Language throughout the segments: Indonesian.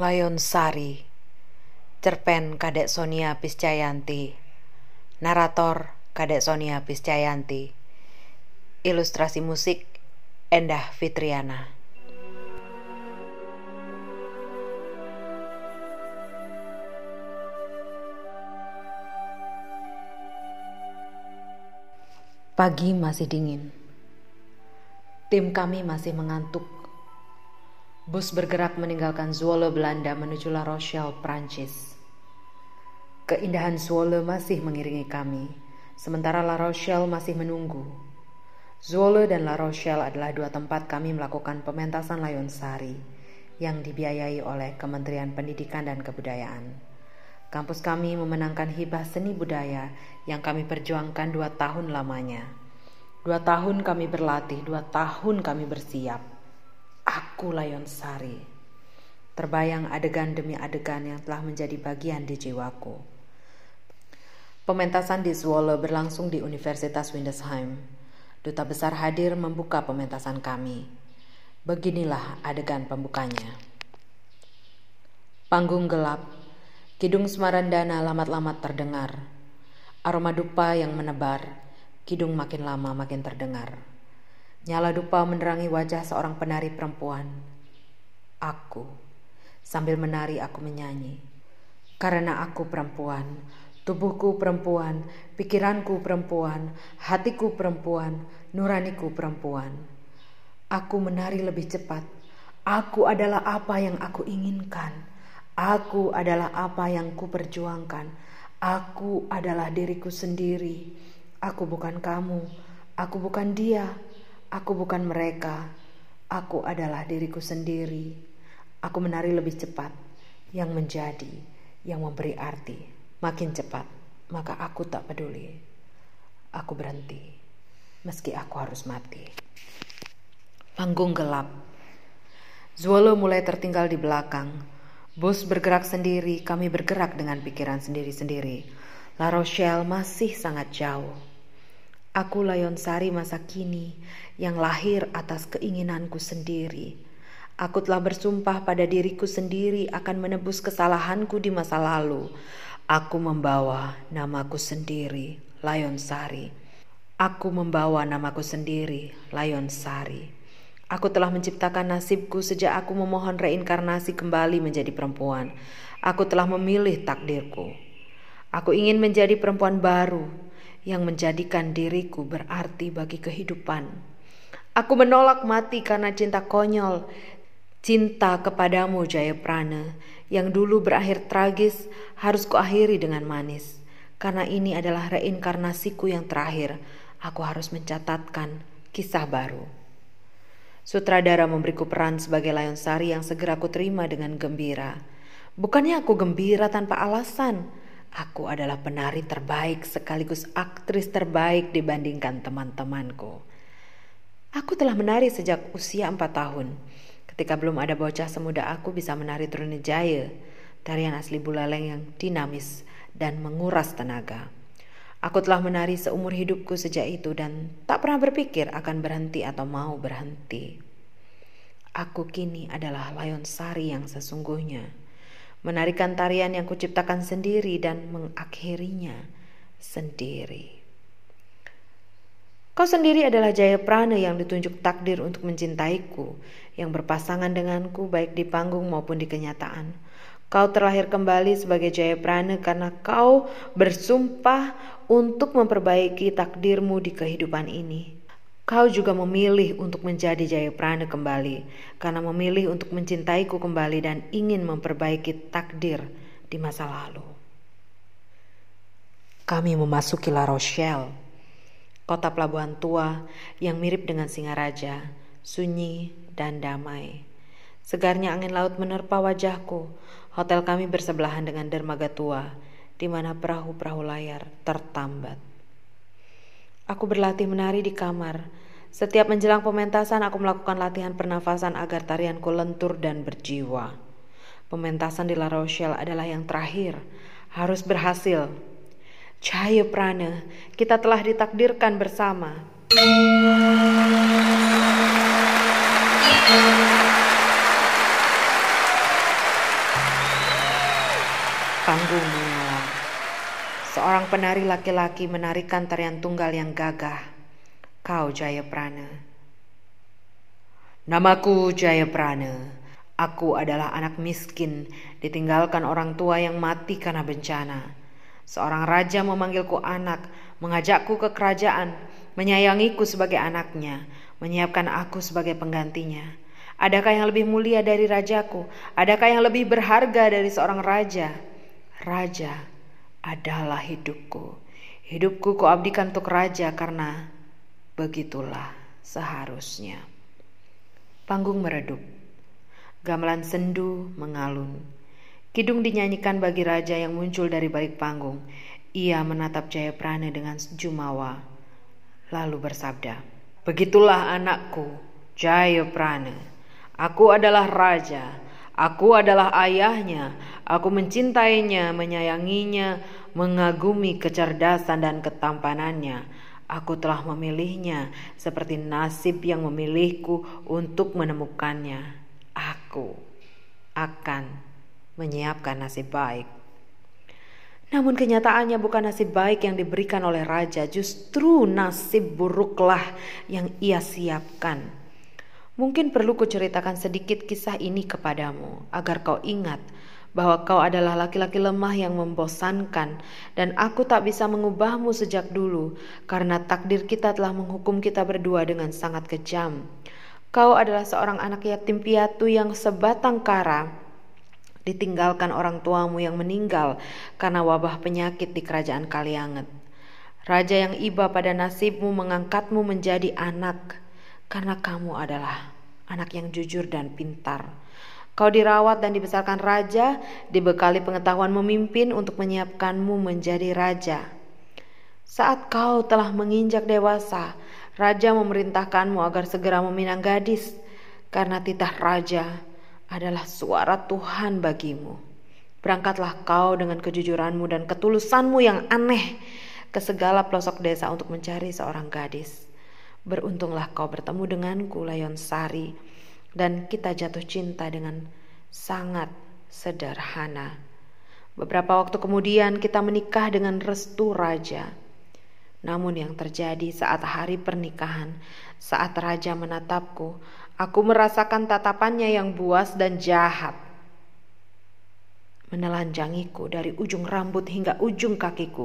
Layon Sari Cerpen Kadek Sonia Piscayanti. Narator Kadek Sonia Piscayanti. Ilustrasi musik Endah Fitriana. Pagi masih dingin. Tim kami masih mengantuk Bus bergerak meninggalkan Zwolle Belanda menuju La Rochelle, Prancis. Keindahan Zwolle masih mengiringi kami, sementara La Rochelle masih menunggu. Zwolle dan La Rochelle adalah dua tempat kami melakukan pementasan layon sari yang dibiayai oleh Kementerian Pendidikan dan Kebudayaan. Kampus kami memenangkan hibah seni budaya yang kami perjuangkan dua tahun lamanya. Dua tahun kami berlatih, dua tahun kami bersiap. Aku Layon Sari. Terbayang adegan demi adegan yang telah menjadi bagian di jiwaku. Pementasan di Zwolle berlangsung di Universitas Windesheim. Duta besar hadir membuka pementasan kami. Beginilah adegan pembukanya. Panggung gelap, kidung Semarandana lamat-lamat terdengar. Aroma dupa yang menebar, kidung makin lama makin terdengar. Nyala dupa menerangi wajah seorang penari perempuan. Aku, sambil menari aku menyanyi. Karena aku perempuan, tubuhku perempuan, pikiranku perempuan, hatiku perempuan, nuraniku perempuan. Aku menari lebih cepat. Aku adalah apa yang aku inginkan. Aku adalah apa yang ku perjuangkan. Aku adalah diriku sendiri. Aku bukan kamu. Aku bukan dia. Aku bukan mereka, aku adalah diriku sendiri. Aku menari lebih cepat, yang menjadi, yang memberi arti. Makin cepat, maka aku tak peduli. Aku berhenti, meski aku harus mati. Panggung gelap. Zuolo mulai tertinggal di belakang. Bus bergerak sendiri, kami bergerak dengan pikiran sendiri-sendiri. La Rochelle masih sangat jauh. Aku Layon Sari masa kini yang lahir atas keinginanku sendiri. Aku telah bersumpah pada diriku sendiri akan menebus kesalahanku di masa lalu. Aku membawa namaku sendiri, Layon Sari. Aku membawa namaku sendiri, Layon Sari. Aku telah menciptakan nasibku sejak aku memohon reinkarnasi kembali menjadi perempuan. Aku telah memilih takdirku. Aku ingin menjadi perempuan baru, yang menjadikan diriku berarti bagi kehidupan. Aku menolak mati karena cinta konyol, cinta kepadamu Jaya Prana, yang dulu berakhir tragis harus kuakhiri dengan manis. Karena ini adalah reinkarnasiku yang terakhir, aku harus mencatatkan kisah baru. Sutradara memberiku peran sebagai Layon Sari yang segera aku terima dengan gembira. Bukannya aku gembira tanpa alasan, Aku adalah penari terbaik sekaligus aktris terbaik dibandingkan teman-temanku. Aku telah menari sejak usia empat tahun. Ketika belum ada bocah semuda aku bisa menari Trunijaya, tarian asli Bulaleng yang dinamis dan menguras tenaga. Aku telah menari seumur hidupku sejak itu dan tak pernah berpikir akan berhenti atau mau berhenti. Aku kini adalah Layon Sari yang sesungguhnya menarikan tarian yang kuciptakan sendiri dan mengakhirinya sendiri. Kau sendiri adalah Jaya Prana yang ditunjuk takdir untuk mencintaiku, yang berpasangan denganku baik di panggung maupun di kenyataan. Kau terlahir kembali sebagai Jaya Prana karena kau bersumpah untuk memperbaiki takdirmu di kehidupan ini. Kau juga memilih untuk menjadi Jayaprana kembali, karena memilih untuk mencintaiku kembali dan ingin memperbaiki takdir di masa lalu. Kami memasuki La Rochelle, kota pelabuhan tua yang mirip dengan Singaraja, sunyi dan damai. Segarnya angin laut menerpa wajahku. Hotel kami bersebelahan dengan dermaga tua, di mana perahu-perahu layar tertambat. Aku berlatih menari di kamar. Setiap menjelang pementasan aku melakukan latihan pernafasan agar tarianku lentur dan berjiwa. Pementasan di La Rochelle adalah yang terakhir. Harus berhasil. Cahaya Prana, kita telah ditakdirkan bersama. Panggung menyala. Seorang penari laki-laki menarikan tarian tunggal yang gagah. Kau Jaya Prana. Namaku Jaya Prana. Aku adalah anak miskin, ditinggalkan orang tua yang mati karena bencana. Seorang raja memanggilku anak, mengajakku ke kerajaan, menyayangiku sebagai anaknya, menyiapkan aku sebagai penggantinya. Adakah yang lebih mulia dari rajaku? Adakah yang lebih berharga dari seorang raja? Raja adalah hidupku. Hidupku kuabdikan untuk raja karena begitulah seharusnya. Panggung meredup. Gamelan sendu mengalun. Kidung dinyanyikan bagi raja yang muncul dari balik panggung. Ia menatap Jayaprana dengan jumawa, lalu bersabda, Begitulah anakku, Jayaprana. Aku adalah raja, Aku adalah ayahnya, aku mencintainya, menyayanginya, mengagumi kecerdasan dan ketampanannya. Aku telah memilihnya seperti nasib yang memilihku untuk menemukannya. Aku akan menyiapkan nasib baik. Namun kenyataannya bukan nasib baik yang diberikan oleh raja, justru nasib buruklah yang ia siapkan. Mungkin perlu kuceritakan sedikit kisah ini kepadamu agar kau ingat bahwa kau adalah laki-laki lemah yang membosankan dan aku tak bisa mengubahmu sejak dulu karena takdir kita telah menghukum kita berdua dengan sangat kejam. Kau adalah seorang anak yatim piatu yang sebatang kara ditinggalkan orang tuamu yang meninggal karena wabah penyakit di kerajaan Kalianget. Raja yang iba pada nasibmu mengangkatmu menjadi anak karena kamu adalah anak yang jujur dan pintar. Kau dirawat dan dibesarkan raja, dibekali pengetahuan memimpin untuk menyiapkanmu menjadi raja. Saat kau telah menginjak dewasa, raja memerintahkanmu agar segera meminang gadis, karena titah raja adalah suara Tuhan bagimu. Berangkatlah kau dengan kejujuranmu dan ketulusanmu yang aneh ke segala pelosok desa untuk mencari seorang gadis. Beruntunglah kau bertemu denganku, Layon Sari, dan kita jatuh cinta dengan sangat sederhana. Beberapa waktu kemudian kita menikah dengan restu raja. Namun yang terjadi saat hari pernikahan, saat raja menatapku, aku merasakan tatapannya yang buas dan jahat menelanjangiku dari ujung rambut hingga ujung kakiku.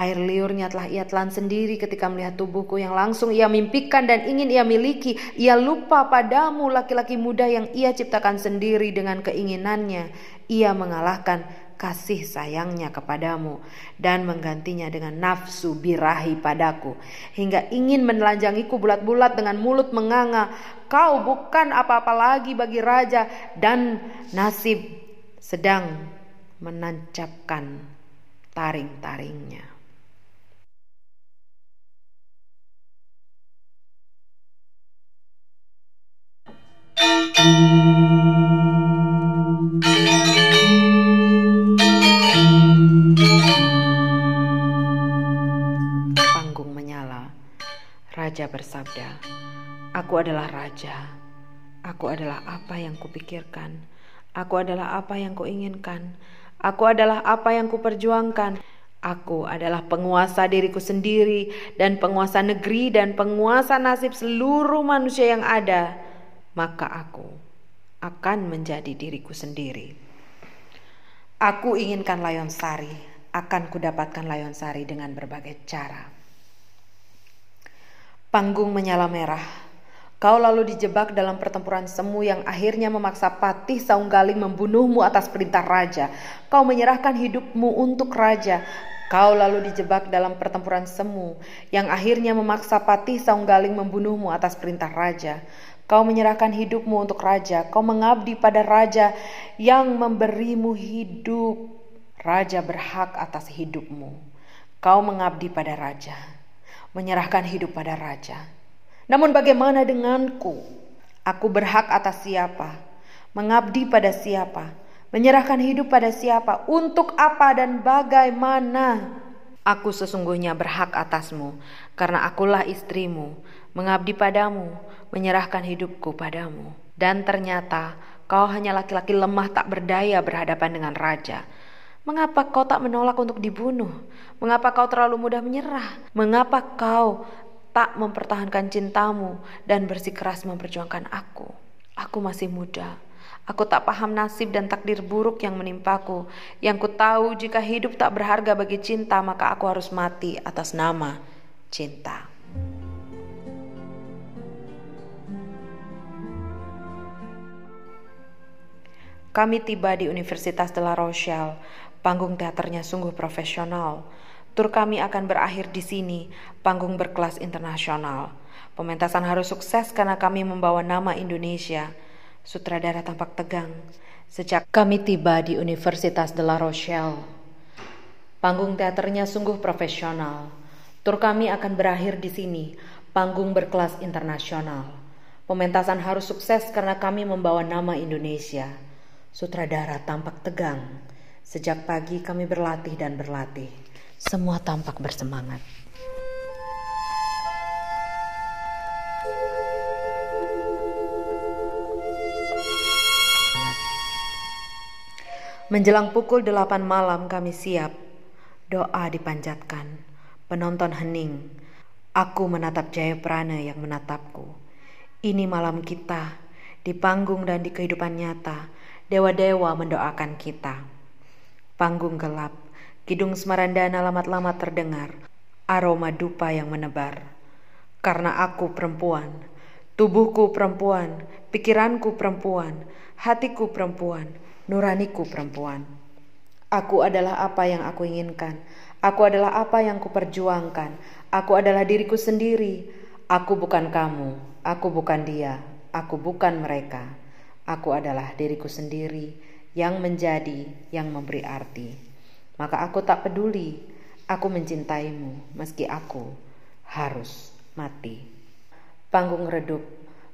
Air liurnya telah ia telan sendiri ketika melihat tubuhku yang langsung ia mimpikan dan ingin ia miliki. Ia lupa padamu laki-laki muda yang ia ciptakan sendiri dengan keinginannya. Ia mengalahkan kasih sayangnya kepadamu dan menggantinya dengan nafsu birahi padaku hingga ingin menelanjangiku bulat-bulat dengan mulut menganga kau bukan apa-apa lagi bagi raja dan nasib sedang menancapkan taring-taringnya. Panggung menyala. Raja bersabda, "Aku adalah raja. Aku adalah apa yang kupikirkan." Aku adalah apa yang kuinginkan. Aku adalah apa yang kuperjuangkan. Aku adalah penguasa diriku sendiri dan penguasa negeri dan penguasa nasib seluruh manusia yang ada. Maka aku akan menjadi diriku sendiri. Aku inginkan Layon Sari, akan kudapatkan Layon Sari dengan berbagai cara. Panggung menyala merah, Kau lalu dijebak dalam pertempuran semu yang akhirnya memaksa Patih Saunggaling membunuhmu atas perintah raja. Kau menyerahkan hidupmu untuk raja. Kau lalu dijebak dalam pertempuran semu yang akhirnya memaksa Patih Saunggaling membunuhmu atas perintah raja. Kau menyerahkan hidupmu untuk raja. Kau mengabdi pada raja yang memberimu hidup. Raja berhak atas hidupmu. Kau mengabdi pada raja, menyerahkan hidup pada raja. Namun bagaimana denganku? Aku berhak atas siapa? Mengabdi pada siapa? Menyerahkan hidup pada siapa? Untuk apa dan bagaimana? Aku sesungguhnya berhak atasmu, karena akulah istrimu, mengabdi padamu, menyerahkan hidupku padamu. Dan ternyata kau hanya laki-laki lemah tak berdaya berhadapan dengan raja. Mengapa kau tak menolak untuk dibunuh? Mengapa kau terlalu mudah menyerah? Mengapa kau tak mempertahankan cintamu dan bersikeras memperjuangkan aku? Aku masih muda. Aku tak paham nasib dan takdir buruk yang menimpaku. Yang ku tahu jika hidup tak berharga bagi cinta, maka aku harus mati atas nama cinta. Kami tiba di Universitas de la Rochelle. Panggung teaternya sungguh profesional. Tur kami akan berakhir di sini, panggung berkelas internasional. Pementasan harus sukses karena kami membawa nama Indonesia. Sutradara tampak tegang. Sejak kami tiba di Universitas de la Rochelle, panggung teaternya sungguh profesional. Tur kami akan berakhir di sini, panggung berkelas internasional. Pementasan harus sukses karena kami membawa nama Indonesia. Sutradara tampak tegang. Sejak pagi kami berlatih dan berlatih. Semua tampak bersemangat. Menjelang pukul delapan malam kami siap. Doa dipanjatkan. Penonton hening. Aku menatap Jaya Prana yang menatapku. Ini malam kita. Di panggung dan di kehidupan nyata dewa-dewa mendoakan kita. Panggung gelap, kidung semarandana lamat-lamat terdengar, aroma dupa yang menebar. Karena aku perempuan, tubuhku perempuan, pikiranku perempuan, hatiku perempuan, nuraniku perempuan. Aku adalah apa yang aku inginkan. Aku adalah apa yang kuperjuangkan. Aku adalah diriku sendiri. Aku bukan kamu. Aku bukan dia. Aku bukan mereka. Aku adalah diriku sendiri yang menjadi, yang memberi arti. Maka aku tak peduli, aku mencintaimu meski aku harus mati. Panggung redup,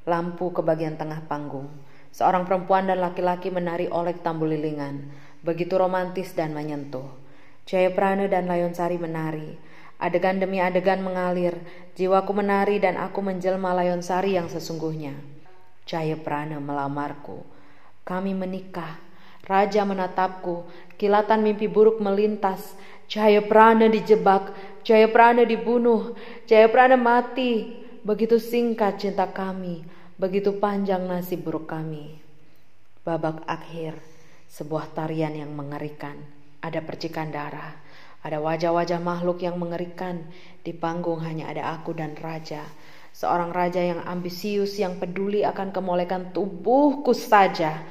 lampu ke bagian tengah panggung. Seorang perempuan dan laki-laki menari olek tambu lilingan, begitu romantis dan menyentuh. Jaya Prana dan Layon Sari menari. Adegan demi adegan mengalir, jiwaku menari dan aku menjelma Layon Sari yang sesungguhnya. Jaya Prana melamarku. Kami menikah. Raja menatapku. Kilatan mimpi buruk melintas. Jaya Prana dijebak. Jaya Prana dibunuh. Jaya Prana mati. Begitu singkat cinta kami. Begitu panjang nasib buruk kami. Babak akhir. Sebuah tarian yang mengerikan. Ada percikan darah. Ada wajah-wajah makhluk yang mengerikan. Di panggung hanya ada aku dan raja. Seorang raja yang ambisius yang peduli akan kemolekan tubuhku saja.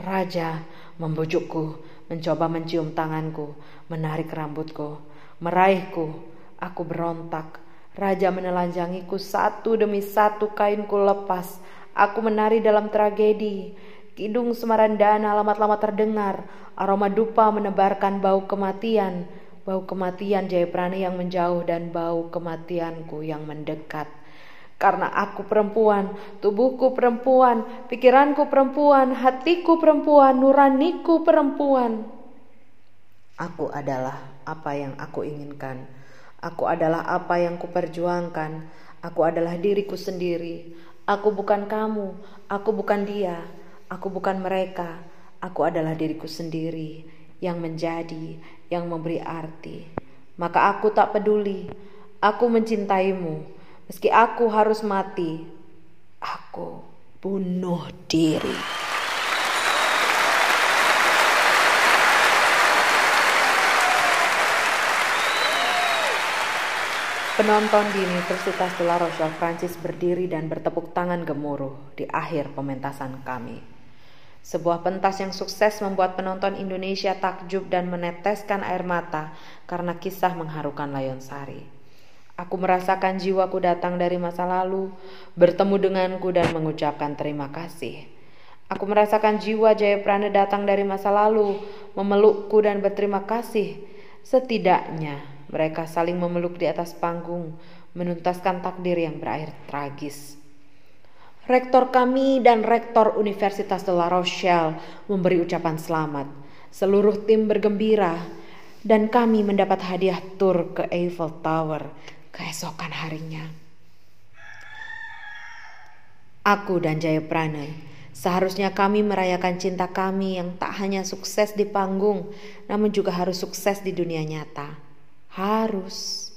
Raja membujukku, mencoba mencium tanganku, menarik rambutku, meraihku. Aku berontak. Raja menelanjangiku satu demi satu kainku lepas. Aku menari dalam tragedi. Kidung Semarandana lama-lama terdengar. Aroma dupa menebarkan bau kematian. Bau kematian Jayaprana yang menjauh dan bau kematianku yang mendekat. Karena aku perempuan, tubuhku perempuan, pikiranku perempuan, hatiku perempuan, nuraniku perempuan. Aku adalah apa yang aku inginkan. Aku adalah apa yang kuperjuangkan. Aku adalah diriku sendiri. Aku bukan kamu, aku bukan dia, aku bukan mereka. Aku adalah diriku sendiri yang menjadi, yang memberi arti. Maka aku tak peduli. Aku mencintaimu Meski aku harus mati, aku bunuh diri. Penonton di Universitas de la Rochelle Prancis berdiri dan bertepuk tangan gemuruh di akhir pementasan kami. Sebuah pentas yang sukses membuat penonton Indonesia takjub dan meneteskan air mata karena kisah mengharukan Layon Sari. Aku merasakan jiwaku datang dari masa lalu, bertemu denganku dan mengucapkan terima kasih. Aku merasakan jiwa Jaya Prana datang dari masa lalu, memelukku dan berterima kasih. Setidaknya mereka saling memeluk di atas panggung, menuntaskan takdir yang berakhir tragis. Rektor kami dan rektor Universitas de La Rochelle memberi ucapan selamat. Seluruh tim bergembira dan kami mendapat hadiah tur ke Eiffel Tower keesokan harinya. Aku dan Jaya Prana Seharusnya kami merayakan cinta kami yang tak hanya sukses di panggung, namun juga harus sukses di dunia nyata. Harus.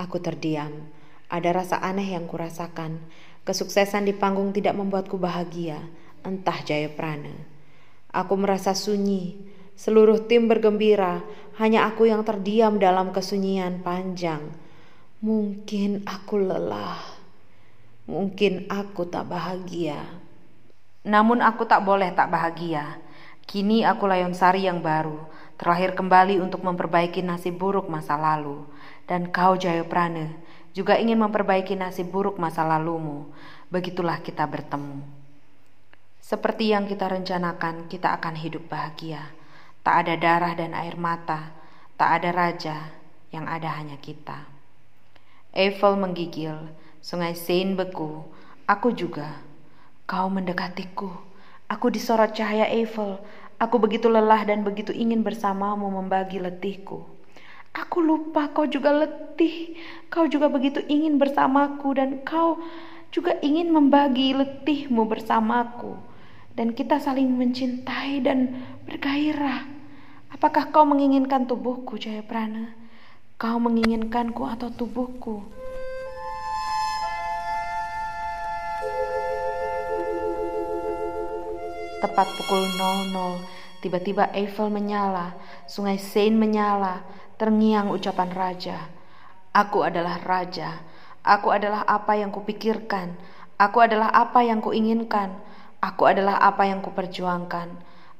Aku terdiam. Ada rasa aneh yang kurasakan. Kesuksesan di panggung tidak membuatku bahagia, entah Jaya Prana. Aku merasa sunyi. Seluruh tim bergembira, hanya aku yang terdiam dalam kesunyian panjang. Mungkin aku lelah. Mungkin aku tak bahagia. Namun aku tak boleh tak bahagia. Kini aku Layon Sari yang baru, terlahir kembali untuk memperbaiki nasib buruk masa lalu. Dan kau Jayaprana juga ingin memperbaiki nasib buruk masa lalumu. Begitulah kita bertemu. Seperti yang kita rencanakan, kita akan hidup bahagia. Tak ada darah dan air mata, tak ada raja, yang ada hanya kita. Eiffel menggigil, sungai Seine beku, aku juga. Kau mendekatiku, aku disorot cahaya Eiffel, aku begitu lelah dan begitu ingin bersamamu membagi letihku. Aku lupa kau juga letih, kau juga begitu ingin bersamaku dan kau juga ingin membagi letihmu bersamaku. Dan kita saling mencintai dan bergairah. Apakah kau menginginkan tubuhku, Jaya Prana? Kau menginginkanku atau tubuhku? Tepat pukul 00, tiba-tiba Eiffel menyala, sungai Seine menyala, terngiang ucapan raja. Aku adalah raja, aku adalah apa yang kupikirkan, aku adalah apa yang kuinginkan, aku adalah apa yang kuperjuangkan.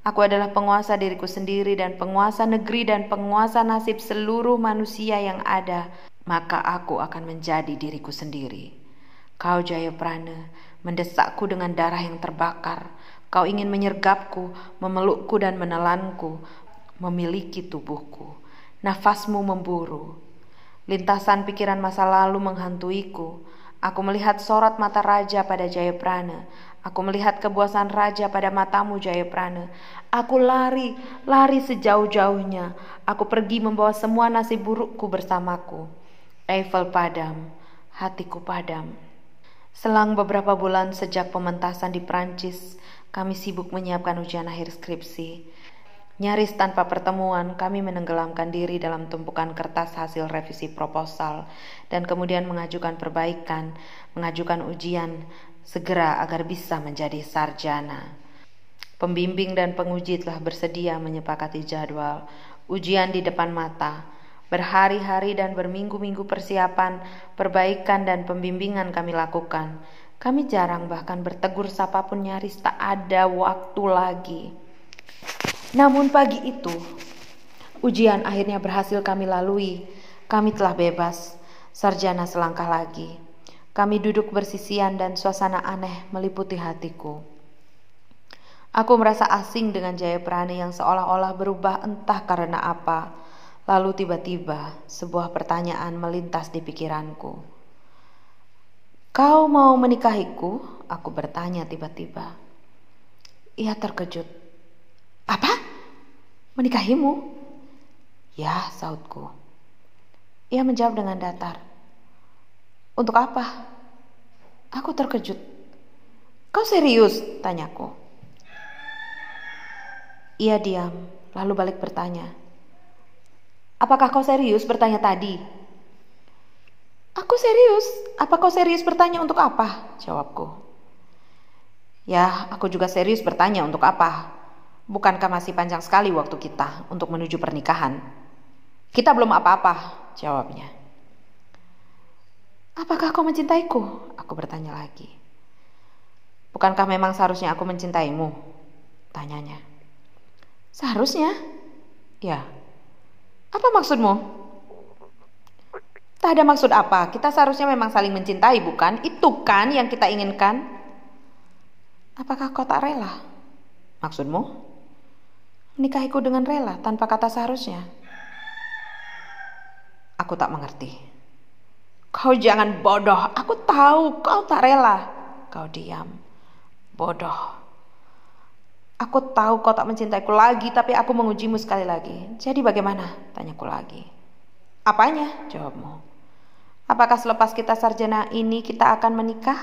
Aku adalah penguasa diriku sendiri dan penguasa negeri dan penguasa nasib seluruh manusia yang ada, maka aku akan menjadi diriku sendiri. Kau Jaya Prana mendesakku dengan darah yang terbakar, Kau ingin menyergapku, memelukku dan menelanku, memiliki tubuhku. Nafasmu memburu. Lintasan pikiran masa lalu menghantuiku. Aku melihat sorot mata raja pada Jayaprana. Aku melihat kebuasan raja pada matamu Jayaprana. Aku lari, lari sejauh-jauhnya. Aku pergi membawa semua nasib burukku bersamaku. Eiffel padam, hatiku padam. Selang beberapa bulan sejak pementasan di Prancis, kami sibuk menyiapkan ujian akhir skripsi. Nyaris tanpa pertemuan, kami menenggelamkan diri dalam tumpukan kertas hasil revisi proposal dan kemudian mengajukan perbaikan, mengajukan ujian segera agar bisa menjadi sarjana. Pembimbing dan penguji telah bersedia menyepakati jadwal ujian di depan mata. Berhari-hari dan berminggu-minggu persiapan, perbaikan dan pembimbingan kami lakukan. Kami jarang bahkan bertegur sapa pun nyaris tak ada waktu lagi. Namun pagi itu, ujian akhirnya berhasil kami lalui. Kami telah bebas, sarjana selangkah lagi. Kami duduk bersisian dan suasana aneh meliputi hatiku. Aku merasa asing dengan Jaya Prani yang seolah-olah berubah entah karena apa. Lalu tiba-tiba sebuah pertanyaan melintas di pikiranku. Kau mau menikahiku? Aku bertanya tiba-tiba. Ia terkejut. Apa? Menikahimu? Ya, sautku. Ia menjawab dengan datar. Untuk apa? Aku terkejut. Kau serius? Tanyaku. Ia diam, lalu balik bertanya. Apakah kau serius bertanya tadi? Aku serius. Apa kau serius bertanya untuk apa? Jawabku. Ya, aku juga serius bertanya untuk apa. Bukankah masih panjang sekali waktu kita untuk menuju pernikahan? Kita belum apa-apa, jawabnya. Apakah kau mencintaiku? Aku bertanya lagi. Bukankah memang seharusnya aku mencintaimu? Tanyanya. Seharusnya? Ya. Apa maksudmu? Tak ada maksud apa, kita seharusnya memang saling mencintai bukan? Itu kan yang kita inginkan? Apakah kau tak rela? Maksudmu? Menikahiku dengan rela tanpa kata seharusnya. Aku tak mengerti. Kau jangan bodoh, aku tahu kau tak rela. Kau diam. Bodoh. Aku tahu kau tak mencintaiku lagi, tapi aku mengujimu sekali lagi. Jadi bagaimana? Tanyaku lagi. Apanya? Jawabmu. Apakah selepas kita sarjana ini kita akan menikah?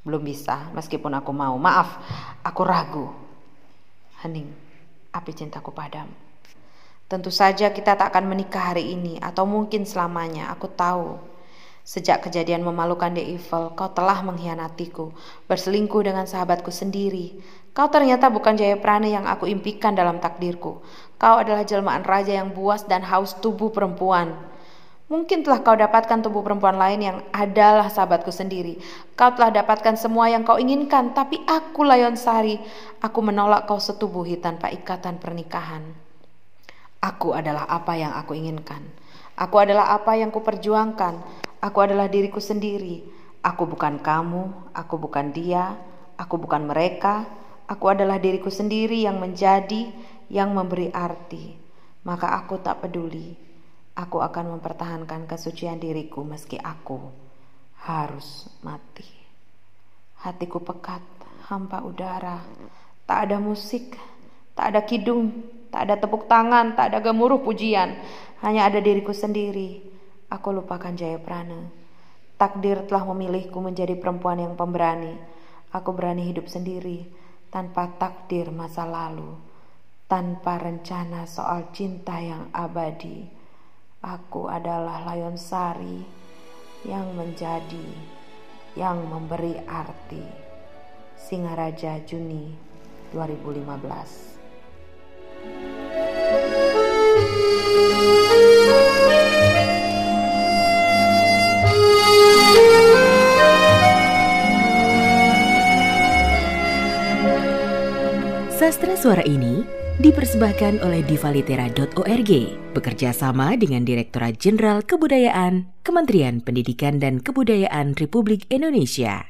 Belum bisa, meskipun aku mau. Maaf, aku ragu. Hening, api cintaku padam. Tentu saja kita tak akan menikah hari ini atau mungkin selamanya. Aku tahu. Sejak kejadian memalukan The Evil, kau telah mengkhianatiku, berselingkuh dengan sahabatku sendiri. Kau ternyata bukan Jaya Prana yang aku impikan dalam takdirku. Kau adalah jelmaan raja yang buas dan haus tubuh perempuan. Mungkin telah kau dapatkan tubuh perempuan lain yang adalah sahabatku sendiri. Kau telah dapatkan semua yang kau inginkan, tapi aku Layon Sari. Aku menolak kau setubuhi tanpa ikatan pernikahan. Aku adalah apa yang aku inginkan. Aku adalah apa yang kuperjuangkan. Aku adalah diriku sendiri. Aku bukan kamu, aku bukan dia, aku bukan mereka. Aku adalah diriku sendiri yang menjadi, yang memberi arti. Maka aku tak peduli Aku akan mempertahankan kesucian diriku meski aku harus mati. Hatiku pekat, hampa udara. Tak ada musik, tak ada kidung, tak ada tepuk tangan, tak ada gemuruh pujian. Hanya ada diriku sendiri. Aku lupakan Jaya Prana. Takdir telah memilihku menjadi perempuan yang pemberani. Aku berani hidup sendiri tanpa takdir masa lalu, tanpa rencana soal cinta yang abadi. Aku adalah Layon Sari yang menjadi, yang memberi arti. Singaraja Juni 2015 Sastra suara ini dipersembahkan oleh divalitera.org bekerja sama dengan Direktorat Jenderal Kebudayaan Kementerian Pendidikan dan Kebudayaan Republik Indonesia.